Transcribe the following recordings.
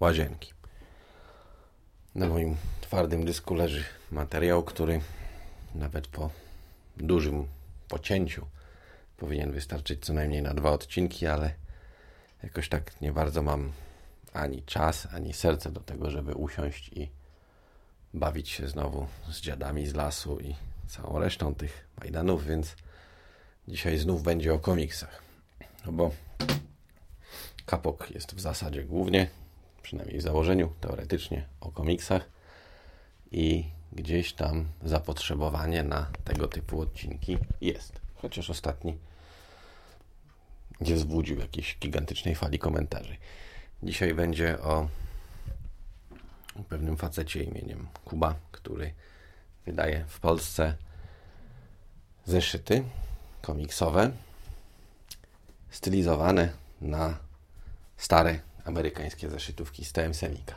Łazienki. Na moim twardym dysku leży materiał, który nawet po dużym pocięciu powinien wystarczyć co najmniej na dwa odcinki, ale jakoś tak nie bardzo mam ani czas, ani serce do tego, żeby usiąść i bawić się znowu z dziadami z lasu i całą resztą tych majdanów, więc dzisiaj znów będzie o komiksach. No bo kapok jest w zasadzie głównie, przynajmniej w założeniu, teoretycznie o komiksach i gdzieś tam zapotrzebowanie na tego typu odcinki jest. Chociaż ostatni nie wzbudził jakiejś gigantycznej fali komentarzy. Dzisiaj będzie o pewnym facecie imieniem Kuba, który wydaje w Polsce zeszyty komiksowe stylizowane na stare amerykańskie zeszytówki z TM Semika.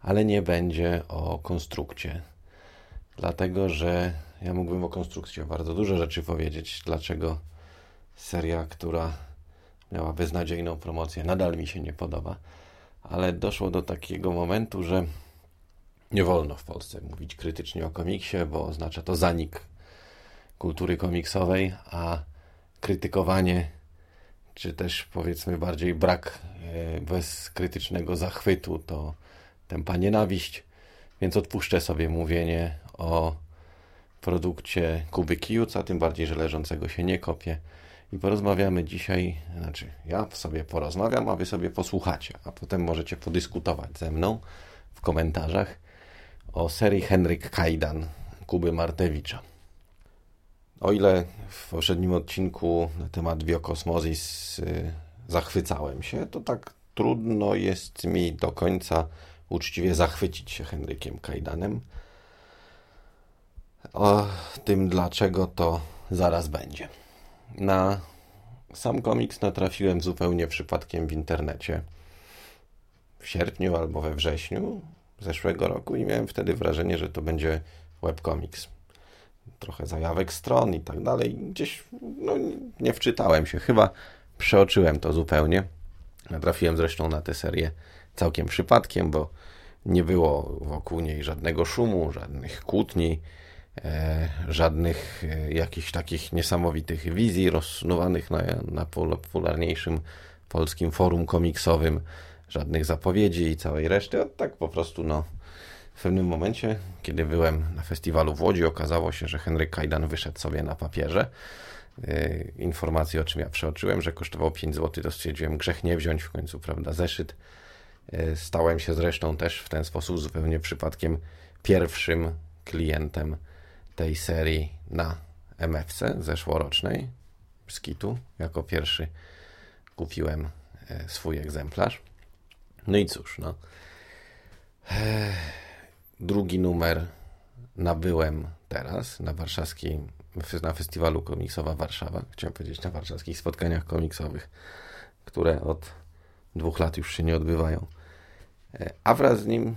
Ale nie będzie o konstrukcie, dlatego że ja mógłbym o konstrukcji bardzo dużo rzeczy powiedzieć, dlaczego seria, która miała beznadziejną promocję, nadal mi się nie podoba, ale doszło do takiego momentu, że nie wolno w Polsce mówić krytycznie o komiksie, bo oznacza to zanik kultury komiksowej, a krytykowanie, czy też powiedzmy bardziej brak e, bezkrytycznego zachwytu, to tempa nienawiść, więc odpuszczę sobie mówienie o produkcie Kuby Kijuca, tym bardziej, że leżącego się nie kopie. I porozmawiamy dzisiaj, znaczy ja sobie porozmawiam, a wy sobie posłuchacie, a potem możecie podyskutować ze mną w komentarzach o serii Henryk Kajdan Kuby Martewicza. O ile w poprzednim odcinku na temat Biokosmozis y, zachwycałem się, to tak trudno jest mi do końca uczciwie zachwycić się Henrykiem Kajdanem. O tym dlaczego to zaraz będzie. Na sam komiks natrafiłem zupełnie przypadkiem w internecie w sierpniu albo we wrześniu zeszłego roku i miałem wtedy wrażenie, że to będzie webcomics. Trochę zajawek stron i tak dalej. Gdzieś no, nie wczytałem się, chyba przeoczyłem to zupełnie. Natrafiłem zresztą na tę serię całkiem przypadkiem, bo nie było wokół niej żadnego szumu, żadnych kłótni, e, żadnych e, jakichś takich niesamowitych wizji rozsunowanych na, na popularniejszym polskim forum komiksowym żadnych zapowiedzi i całej reszty. A tak po prostu, no, w pewnym momencie, kiedy byłem na festiwalu w Łodzi, okazało się, że Henryk Kajdan wyszedł sobie na papierze. Yy, informacje, o czym ja przeoczyłem, że kosztował 5 zł, to stwierdziłem grzech nie wziąć w końcu, prawda, zeszyt. Yy, stałem się zresztą też w ten sposób zupełnie przypadkiem pierwszym klientem tej serii na MFC zeszłorocznej, Skitu. Jako pierwszy kupiłem yy, swój egzemplarz. No i cóż, no. Drugi numer nabyłem teraz na warszawskiej, na festiwalu komiksowa Warszawa. Chciałem powiedzieć na warszawskich spotkaniach komiksowych, które od dwóch lat już się nie odbywają. A wraz z nim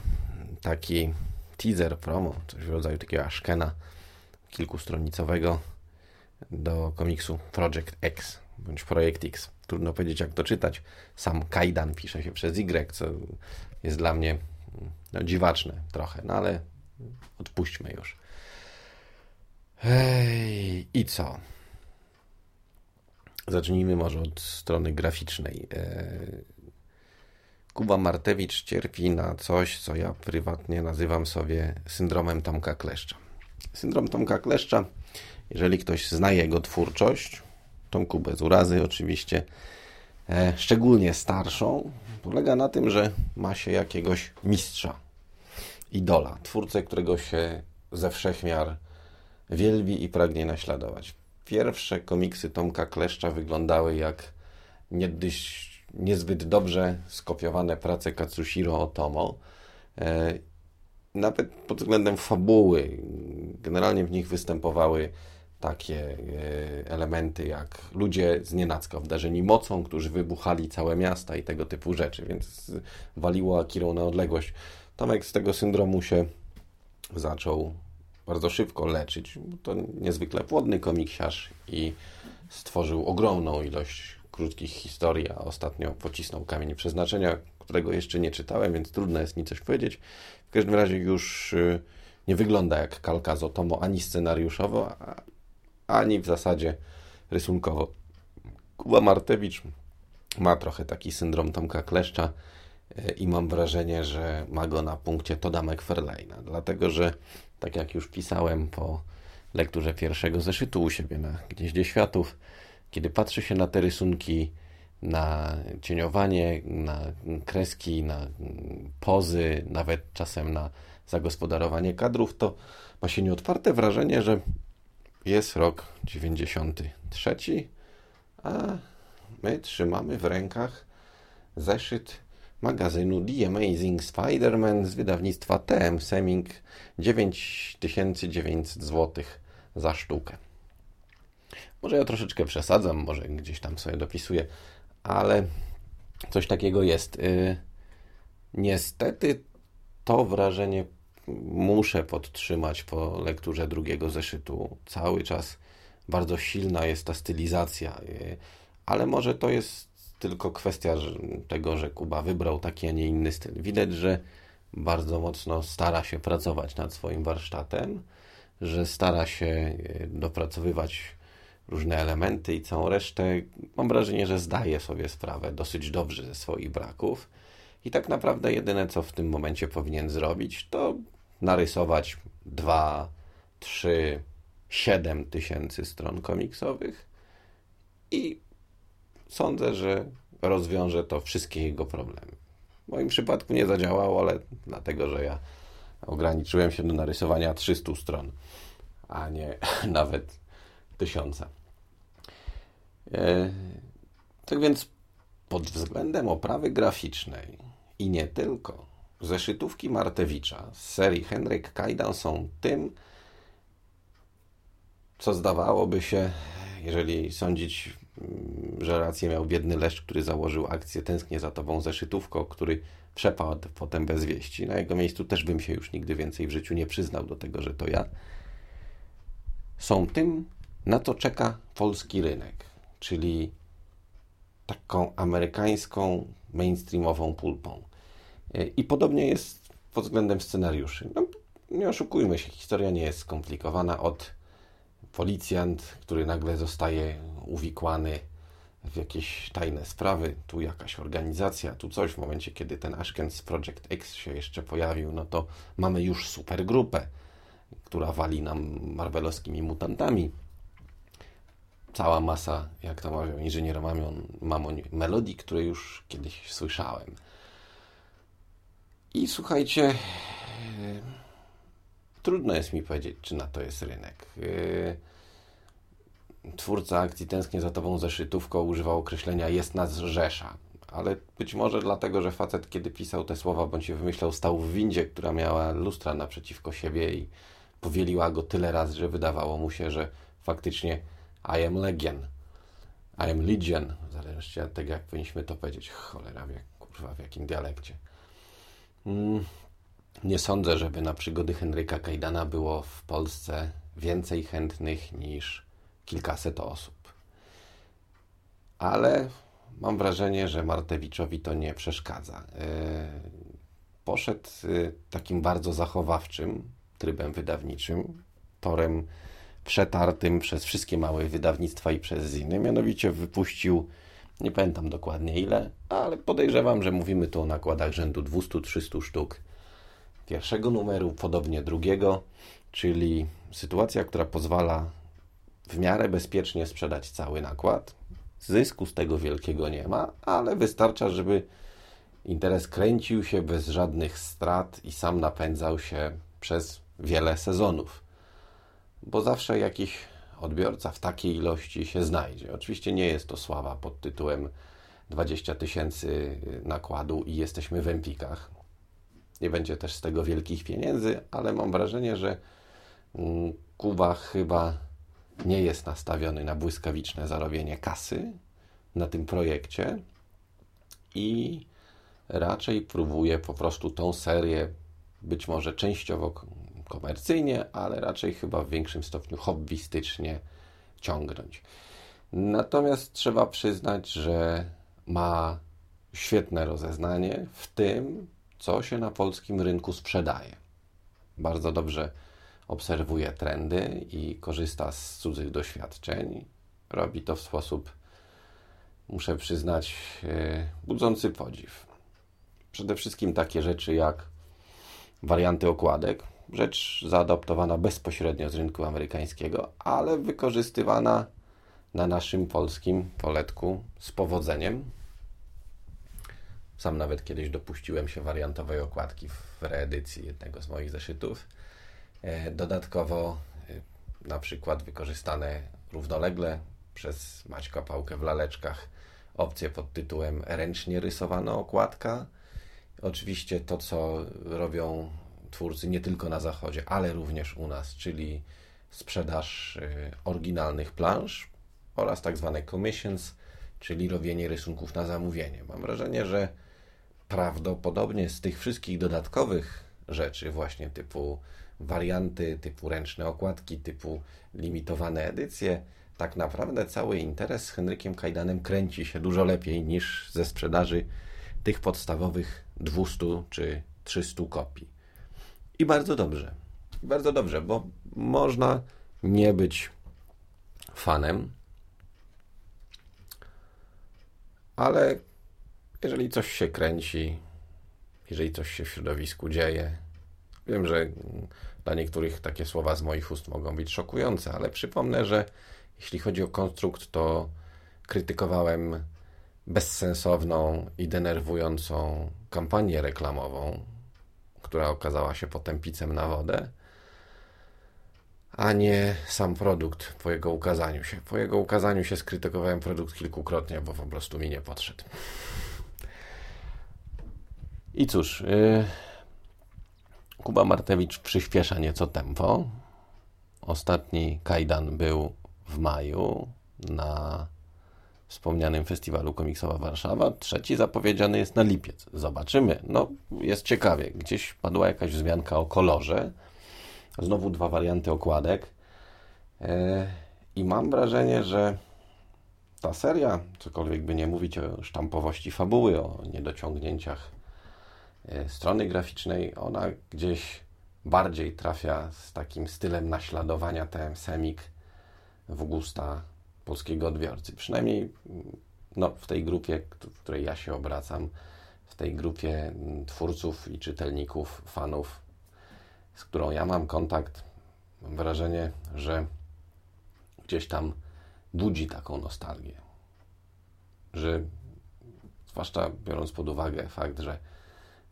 taki teaser promo, coś w rodzaju takiego aszkena kilkustronicowego do komiksu Project X bądź Projekt X. Trudno powiedzieć, jak to czytać. Sam Kajdan pisze się przez Y, co jest dla mnie no, dziwaczne trochę, no ale odpuśćmy już. Hej, i co? Zacznijmy może od strony graficznej. E, Kuba Martewicz cierpi na coś, co ja prywatnie nazywam sobie syndromem Tomka Kleszcza. Syndrom Tomka Kleszcza, jeżeli ktoś zna jego twórczość, Tomku bez urazy oczywiście, szczególnie starszą, polega na tym, że ma się jakiegoś mistrza, idola, twórcę, którego się ze wszechmiar wielbi i pragnie naśladować. Pierwsze komiksy Tomka Kleszcza wyglądały jak niegdyś niezbyt dobrze skopiowane prace Katsushiro Otomo. E, nawet pod względem fabuły. Generalnie w nich występowały takie e, elementy jak ludzie z nienacka obdarzeni mocą, którzy wybuchali całe miasta i tego typu rzeczy, więc waliło Akirą na odległość. Tomek z tego syndromu się zaczął bardzo szybko leczyć. To niezwykle płodny komiksiarz i stworzył ogromną ilość krótkich historii, a ostatnio pocisnął Kamień Przeznaczenia, którego jeszcze nie czytałem, więc trudno jest mi coś powiedzieć. W każdym razie już y, nie wygląda jak kalka z Otomo ani scenariuszowo, ani w zasadzie rysunkowo. Kuba Martewicz ma trochę taki syndrom Tomka Kleszcza y, i mam wrażenie, że ma go na punkcie Toda McFarlane'a, dlatego że tak jak już pisałem po lekturze pierwszego zeszytu u siebie na Gnieździe Światów, kiedy patrzy się na te rysunki, na cieniowanie, na kreski, na pozy, nawet czasem na zagospodarowanie kadrów, to ma się nieotwarte wrażenie, że jest rok 93, a my trzymamy w rękach zeszyt magazynu The Amazing Spider-Man z wydawnictwa TM Seming 9900 zł za sztukę. Może ja troszeczkę przesadzam, może gdzieś tam sobie dopisuję, ale coś takiego jest. Y, niestety to wrażenie muszę podtrzymać po lekturze drugiego zeszytu. Cały czas bardzo silna jest ta stylizacja, y, ale może to jest tylko kwestia tego, że Kuba wybrał taki, a nie inny styl. Widać, że bardzo mocno stara się pracować nad swoim warsztatem, że stara się y, dopracowywać różne elementy i całą resztę, mam wrażenie, że zdaje sobie sprawę dosyć dobrze ze swoich braków. I tak naprawdę jedyne, co w tym momencie powinien zrobić, to narysować 2, 3, 7 tysięcy stron komiksowych i sądzę, że rozwiąże to wszystkie jego problemy. W moim przypadku nie zadziałało, ale dlatego, że ja ograniczyłem się do narysowania 300 stron, a nie nawet tysiąca. E, tak więc pod względem oprawy graficznej i nie tylko, zeszytówki Martewicza z serii Henryk Kajdan są tym, co zdawałoby się, jeżeli sądzić, mm, że rację miał biedny Leszcz, który założył akcję Tęsknię za Tobą zeszytówką, który przepadł potem bez wieści. Na jego miejscu też bym się już nigdy więcej w życiu nie przyznał do tego, że to ja. Są tym, na co czeka polski rynek czyli taką amerykańską, mainstreamową pulpą. I podobnie jest pod względem scenariuszy. No, nie oszukujmy się, historia nie jest skomplikowana od policjant, który nagle zostaje uwikłany w jakieś tajne sprawy, tu jakaś organizacja, tu coś. W momencie, kiedy ten Ashkens Project X się jeszcze pojawił, no to mamy już supergrupę, która wali nam marvelowskimi mutantami cała masa, jak to mawiał inżynier Mamion, Mamoń, melodii, które już kiedyś słyszałem. I słuchajcie, e, trudno jest mi powiedzieć, czy na to jest rynek. E, twórca akcji Tęsknię za Tobą zeszytówką używał określenia jest nas rzesza. Ale być może dlatego, że facet, kiedy pisał te słowa, bądź je wymyślał, stał w windzie, która miała lustra naprzeciwko siebie i powieliła go tyle razy, że wydawało mu się, że faktycznie i am Legion. I am Legion. W zależności od tego, jak powinniśmy to powiedzieć. Cholera kurwa, w jakim dialekcie. Mm, nie sądzę, żeby na przygody Henryka Kajdana było w Polsce więcej chętnych niż kilkaset osób. Ale mam wrażenie, że Martewiczowi to nie przeszkadza. E, poszedł e, takim bardzo zachowawczym trybem wydawniczym, torem przetartym przez wszystkie małe wydawnictwa i przez ziny. Mianowicie wypuścił, nie pamiętam dokładnie ile, ale podejrzewam, że mówimy tu o nakładach rzędu 200-300 sztuk pierwszego numeru, podobnie drugiego, czyli sytuacja, która pozwala w miarę bezpiecznie sprzedać cały nakład. Zysku z tego wielkiego nie ma, ale wystarcza, żeby interes kręcił się bez żadnych strat i sam napędzał się przez wiele sezonów bo zawsze jakiś odbiorca w takiej ilości się znajdzie. Oczywiście nie jest to sława pod tytułem 20 tysięcy nakładu i jesteśmy w Empikach. Nie będzie też z tego wielkich pieniędzy, ale mam wrażenie, że mm, Kuba chyba nie jest nastawiony na błyskawiczne zarobienie kasy na tym projekcie i raczej próbuje po prostu tą serię być może częściowo komercyjnie, ale raczej chyba w większym stopniu hobbystycznie ciągnąć. Natomiast trzeba przyznać, że ma świetne rozeznanie w tym, co się na polskim rynku sprzedaje. Bardzo dobrze obserwuje trendy i korzysta z cudzych doświadczeń. Robi to w sposób, muszę przyznać, e, budzący podziw. Przede wszystkim takie rzeczy jak warianty okładek, rzecz zaadoptowana bezpośrednio z rynku amerykańskiego, ale wykorzystywana na naszym polskim poletku z powodzeniem. Sam nawet kiedyś dopuściłem się wariantowej okładki w reedycji jednego z moich zeszytów. E, dodatkowo e, na przykład wykorzystane równolegle przez Maćka Pałkę w laleczkach opcje pod tytułem ręcznie rysowana okładka. Oczywiście to, co robią twórcy nie tylko na zachodzie, ale również u nas, czyli sprzedaż e, oryginalnych plansz oraz tak zwane commissions, czyli robienie rysunków na zamówienie. Mam wrażenie, że prawdopodobnie z tych wszystkich dodatkowych rzeczy, właśnie typu warianty, typu ręczne okładki, typu limitowane edycje, tak naprawdę cały interes z Henrykiem Kajdanem kręci się dużo lepiej niż ze sprzedaży tych podstawowych 200 czy 300 kopii. I bardzo dobrze. Bardzo dobrze, bo można nie być fanem, ale jeżeli coś się kręci, jeżeli coś się w środowisku dzieje, wiem, że dla niektórych takie słowa z moich ust mogą być szokujące, ale przypomnę, że jeśli chodzi o konstrukt, to krytykowałem bezsensowną i denerwującą kampanię reklamową, która okazała się potem picem na wodę, a nie sam produkt po jego ukazaniu się. Po jego ukazaniu się skrytykowałem produkt kilkukrotnie, bo po prostu mi nie podszedł. I cóż, yy, Kuba Martewicz przyspiesza nieco tempo. Ostatni kajdan był w maju na wspomnianym festiwalu komiksowa Warszawa. Trzeci zapowiedziany jest na lipiec. Zobaczymy. No, jest ciekawie. Gdzieś padła jakaś wzmianka o kolorze. Znowu dwa warianty okładek. E, I mam wrażenie, że ta seria, cokolwiek by nie mówić o sztampowości fabuły, o niedociągnięciach e, strony graficznej, ona gdzieś bardziej trafia z takim stylem naśladowania TM Semik w gusta polskiego odbiorcy. Przynajmniej no, w tej grupie, w której ja się obracam, w tej grupie twórców i czytelników, fanów, z którą ja mam kontakt, mam wrażenie, że gdzieś tam budzi taką nostalgię. Że zwłaszcza biorąc pod uwagę fakt, że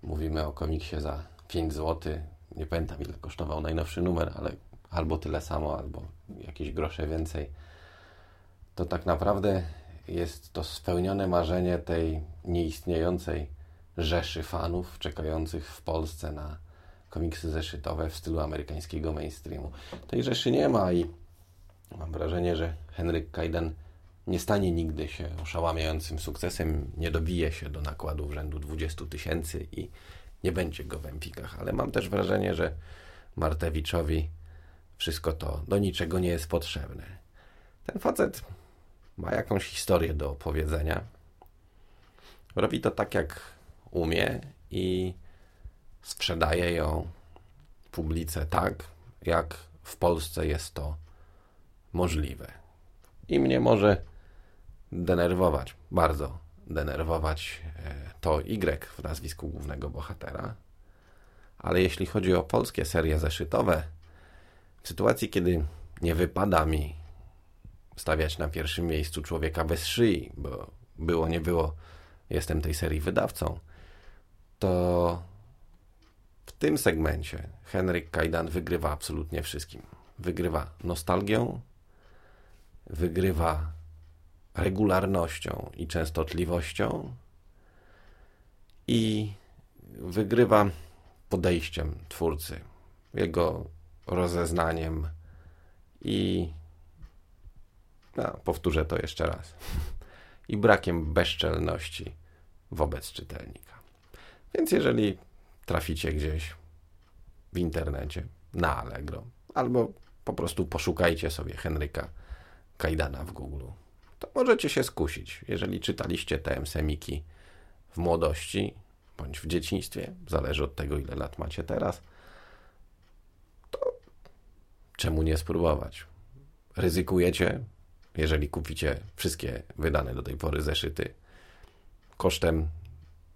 mówimy o komiksie za 5 zł, nie pamiętam ile kosztował najnowszy numer, ale albo tyle samo, albo jakieś grosze więcej to tak naprawdę jest to spełnione marzenie tej nieistniejącej rzeszy fanów czekających w Polsce na komiksy zeszytowe w stylu amerykańskiego mainstreamu. Tej rzeszy nie ma i mam wrażenie, że Henryk Kajdan nie stanie nigdy się oszałamiającym sukcesem, nie dobije się do nakładu w rzędu 20 tysięcy i nie będzie go w Empikach, ale mam też wrażenie, że Martewiczowi wszystko to do niczego nie jest potrzebne. Ten facet ma jakąś historię do opowiedzenia. Robi to tak, jak umie i sprzedaje ją publice tak, jak w Polsce jest to możliwe. I mnie może denerwować, bardzo denerwować e, to Y w nazwisku głównego bohatera. Ale jeśli chodzi o polskie serie zeszytowe, w sytuacji, kiedy nie wypada mi stawiać na pierwszym miejscu człowieka bez szyi, bo było, nie było, jestem tej serii wydawcą, to w tym segmencie Henryk Kajdan wygrywa absolutnie wszystkim. Wygrywa nostalgią, wygrywa regularnością i częstotliwością i wygrywa podejściem twórcy, jego rozeznaniem i no, powtórzę to jeszcze raz. I brakiem bezczelności wobec czytelnika. Więc jeżeli traficie gdzieś w internecie na Allegro, albo po prostu poszukajcie sobie Henryka Kajdana w Google, to możecie się skusić. Jeżeli czytaliście te semiki w młodości bądź w dzieciństwie, zależy od tego, ile lat macie teraz, to czemu nie spróbować? Ryzykujecie, jeżeli kupicie wszystkie wydane do tej pory zeszyty kosztem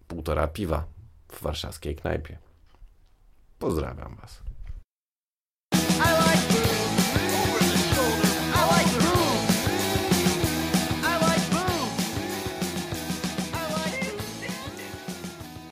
półtora piwa w warszawskiej knajpie. Pozdrawiam Was.